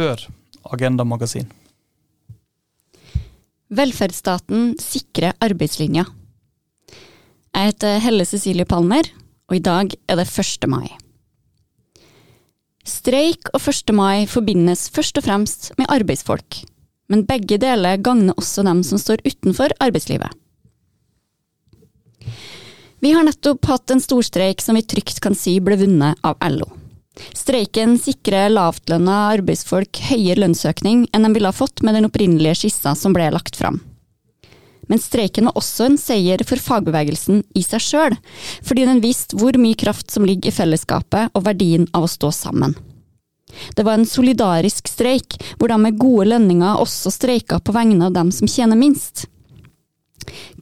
før Agenda magasin. Velferdsstaten sikrer arbeidslinja. Jeg heter Helle Cecilie Palmer, og i dag er det 1. mai. Streik og 1. mai forbindes først og fremst med arbeidsfolk, men begge deler gagner også dem som står utenfor arbeidslivet. Vi har nettopp hatt en storstreik som vi trygt kan si ble vunnet av LO. Streiken sikrer lavtlønna arbeidsfolk høyere lønnsøkning enn de ville ha fått med den opprinnelige skissa som ble lagt fram. Men streiken var også en seier for fagbevegelsen i seg sjøl, fordi den viste hvor mye kraft som ligger i fellesskapet og verdien av å stå sammen. Det var en solidarisk streik, hvor de med gode lønninger også streika på vegne av dem som tjener minst.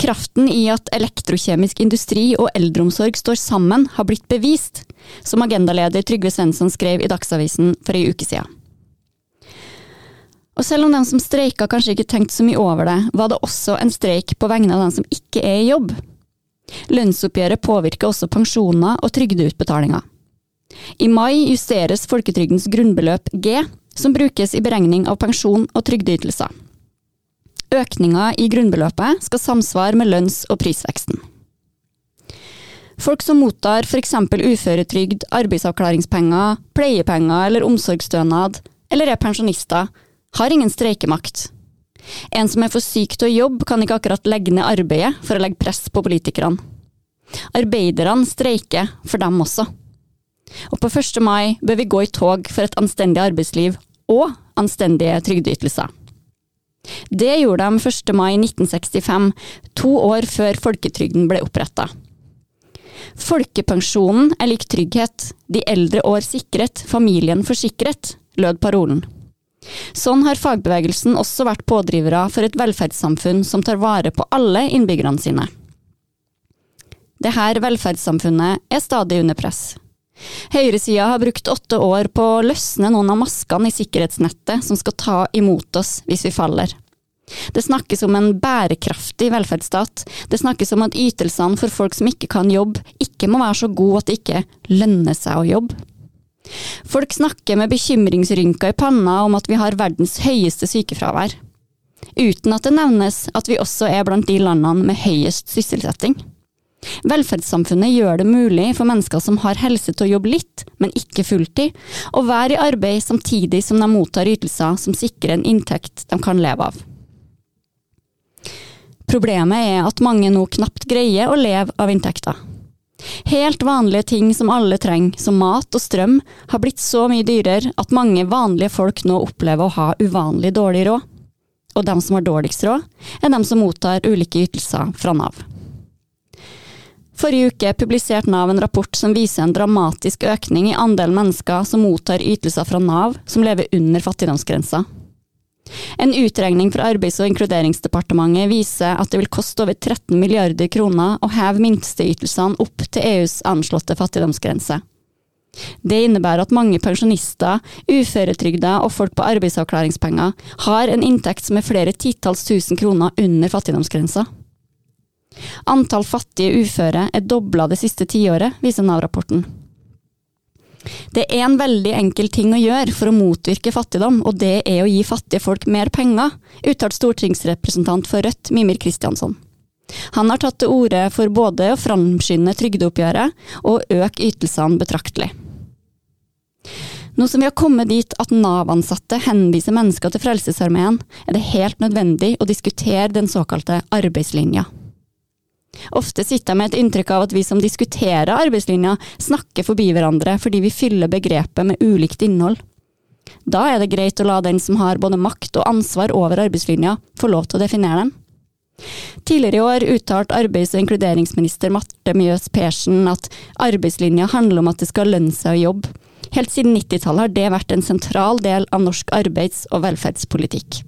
Kraften i at elektrokjemisk industri og eldreomsorg står sammen, har blitt bevist, som agendaleder Trygve Svensson skrev i Dagsavisen for ei uke siden. Og selv om de som streika kanskje ikke tenkte så mye over det, var det også en streik på vegne av dem som ikke er i jobb. Lønnsoppgjøret påvirker også pensjoner og trygdeutbetalinger. I mai justeres folketrygdens grunnbeløp G, som brukes i beregning av pensjon og trygdeytelser. Økninga i grunnbeløpet skal samsvare med lønns- og prisveksten. Folk som mottar f.eks. uføretrygd, arbeidsavklaringspenger, pleiepenger eller omsorgsstønad, eller er pensjonister, har ingen streikemakt. En som er for syk til å jobbe, kan ikke akkurat legge ned arbeidet for å legge press på politikerne. Arbeiderne streiker for dem også. Og på 1. mai bør vi gå i tog for et anstendig arbeidsliv og anstendige trygdeytelser. Det gjorde de 1. mai 1965, to år før folketrygden ble oppretta. Folkepensjonen er lik trygghet, de eldre år sikret, familien forsikret, lød parolen. Sånn har fagbevegelsen også vært pådrivere for et velferdssamfunn som tar vare på alle innbyggerne sine. Dette velferdssamfunnet er stadig under press. Høyresida har brukt åtte år på å løsne noen av maskene i sikkerhetsnettet som skal ta imot oss hvis vi faller. Det snakkes om en bærekraftig velferdsstat, det snakkes om at ytelsene for folk som ikke kan jobbe, ikke må være så gode at det ikke lønner seg å jobbe. Folk snakker med bekymringsrynker i panna om at vi har verdens høyeste sykefravær, uten at det nevnes at vi også er blant de landene med høyest sysselsetting. Velferdssamfunnet gjør det mulig for mennesker som har helse til å jobbe litt, men ikke fulltid, å være i arbeid samtidig som de mottar ytelser som sikrer en inntekt de kan leve av. Problemet er at mange nå knapt greier å leve av inntekter. Helt vanlige ting som alle trenger, som mat og strøm, har blitt så mye dyrere at mange vanlige folk nå opplever å ha uvanlig dårlig råd. Og dem som har dårligst råd, er dem som mottar ulike ytelser fra Nav. Forrige uke publiserte Nav en rapport som viser en dramatisk økning i andelen mennesker som mottar ytelser fra Nav som lever under fattigdomsgrensa. En utregning fra Arbeids- og inkluderingsdepartementet viser at det vil koste over 13 milliarder kroner å heve minsteytelsene opp til EUs anslåtte fattigdomsgrense. Det innebærer at mange pensjonister, uføretrygda og folk på arbeidsavklaringspenger har en inntekt som er flere titalls tusen kroner under fattigdomsgrensa. Antall fattige uføre er dobla det siste tiåret, viser Nav-rapporten. Det er en veldig enkel ting å gjøre for å motvirke fattigdom, og det er å gi fattige folk mer penger, uttalt stortingsrepresentant for Rødt, Mimir Kristiansson. Han har tatt til orde for både å framskynde trygdeoppgjøret og øke ytelsene betraktelig. Nå som vi har kommet dit at Nav-ansatte henviser mennesker til Frelsesarmeen, er det helt nødvendig å diskutere den såkalte arbeidslinja. Ofte sitter jeg med et inntrykk av at vi som diskuterer arbeidslinja, snakker forbi hverandre fordi vi fyller begrepet med ulikt innhold. Da er det greit å la den som har både makt og ansvar over arbeidslinja, få lov til å definere den. Tidligere i år uttalte arbeids- og inkluderingsminister Marte Mjøs Persen at arbeidslinja handler om at det skal lønne seg å jobbe. Helt siden 90-tallet har det vært en sentral del av norsk arbeids- og velferdspolitikk.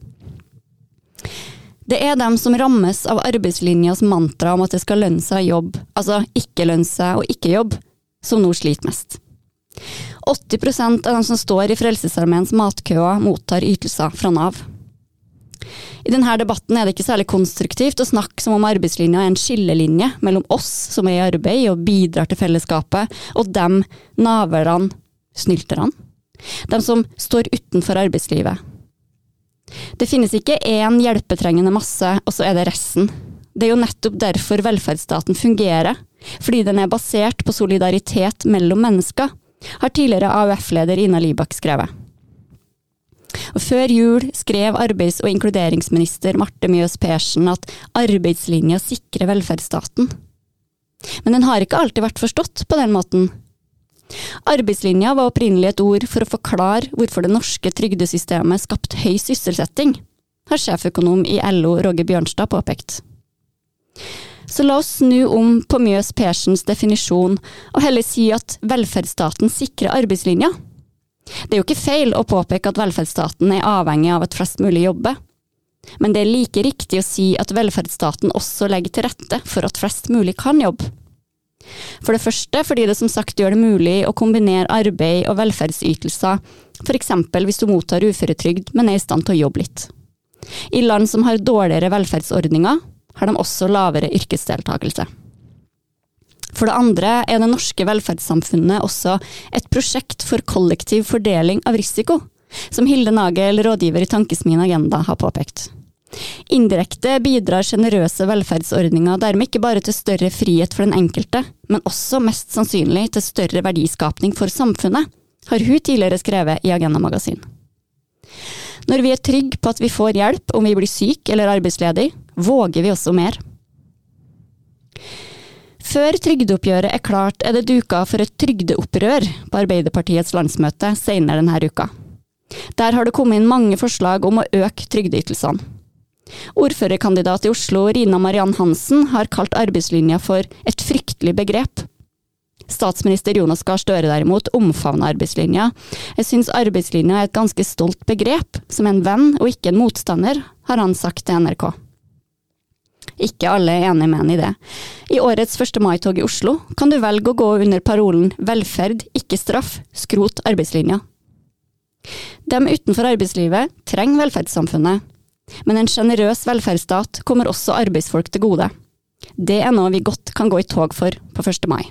Det er dem som rammes av arbeidslinjas mantra om at det skal lønne seg jobb, altså ikke lønne seg og ikke jobb, som nå sliter mest. 80% av dem som står i Frelsesarmeens matkøer, mottar ytelser fra Nav. I denne debatten er det ikke særlig konstruktivt å snakke som om arbeidslinja er en skillelinje mellom oss som er i arbeid og bidrar til fellesskapet, og dem, naverne, snylterne. De som står utenfor arbeidslivet. Det finnes ikke én hjelpetrengende masse, og så er det resten. Det er jo nettopp derfor velferdsstaten fungerer, fordi den er basert på solidaritet mellom mennesker, har tidligere AUF-leder Ina Libak skrevet. Og før jul skrev arbeids- og inkluderingsminister Marte Mjøs Persen at arbeidslinja sikrer velferdsstaten. Men den har ikke alltid vært forstått på den måten. Arbeidslinja var opprinnelig et ord for å forklare hvorfor det norske trygdesystemet skapte høy sysselsetting, har sjeføkonom i LO Roger Bjørnstad påpekt. Så la oss snu om på Mjøs Persens definisjon, og heller si at velferdsstaten sikrer arbeidslinja. Det er jo ikke feil å påpeke at velferdsstaten er avhengig av at flest mulig jobber. Men det er like riktig å si at velferdsstaten også legger til rette for at flest mulig kan jobbe. For det første fordi det som sagt gjør det mulig å kombinere arbeid og velferdsytelser, f.eks. hvis du mottar uføretrygd, men er i stand til å jobbe litt. I land som har dårligere velferdsordninger, har de også lavere yrkesdeltakelse. For det andre er det norske velferdssamfunnet også et prosjekt for kollektiv fordeling av risiko, som Hilde Nagel, rådgiver i Tankesmien Agenda, har påpekt. Indirekte bidrar sjenerøse velferdsordninger dermed ikke bare til større frihet for den enkelte, men også mest sannsynlig til større verdiskapning for samfunnet, har hun tidligere skrevet i Agenda Magasin. Når vi er trygge på at vi får hjelp om vi blir syke eller arbeidsledig, våger vi også mer. Før trygdeoppgjøret er klart, er det duka for et trygdeopprør på Arbeiderpartiets landsmøte senere denne uka. Der har det kommet inn mange forslag om å øke trygdeytelsene. Ordførerkandidat i Oslo, Rina Mariann Hansen, har kalt arbeidslinja for et fryktelig begrep. Statsminister Jonas Gahr Støre derimot omfavner arbeidslinja. Jeg syns arbeidslinja er et ganske stolt begrep, som en venn og ikke en motstander, har han sagt til NRK. Ikke alle er enig med han i det. I årets 1. mai-tog i Oslo kan du velge å gå under parolen Velferd, ikke straff, skrot arbeidslinja. De utenfor arbeidslivet trenger velferdssamfunnet, men en sjenerøs velferdsstat kommer også arbeidsfolk til gode. Det er noe vi godt kan gå i tog for på 1. mai.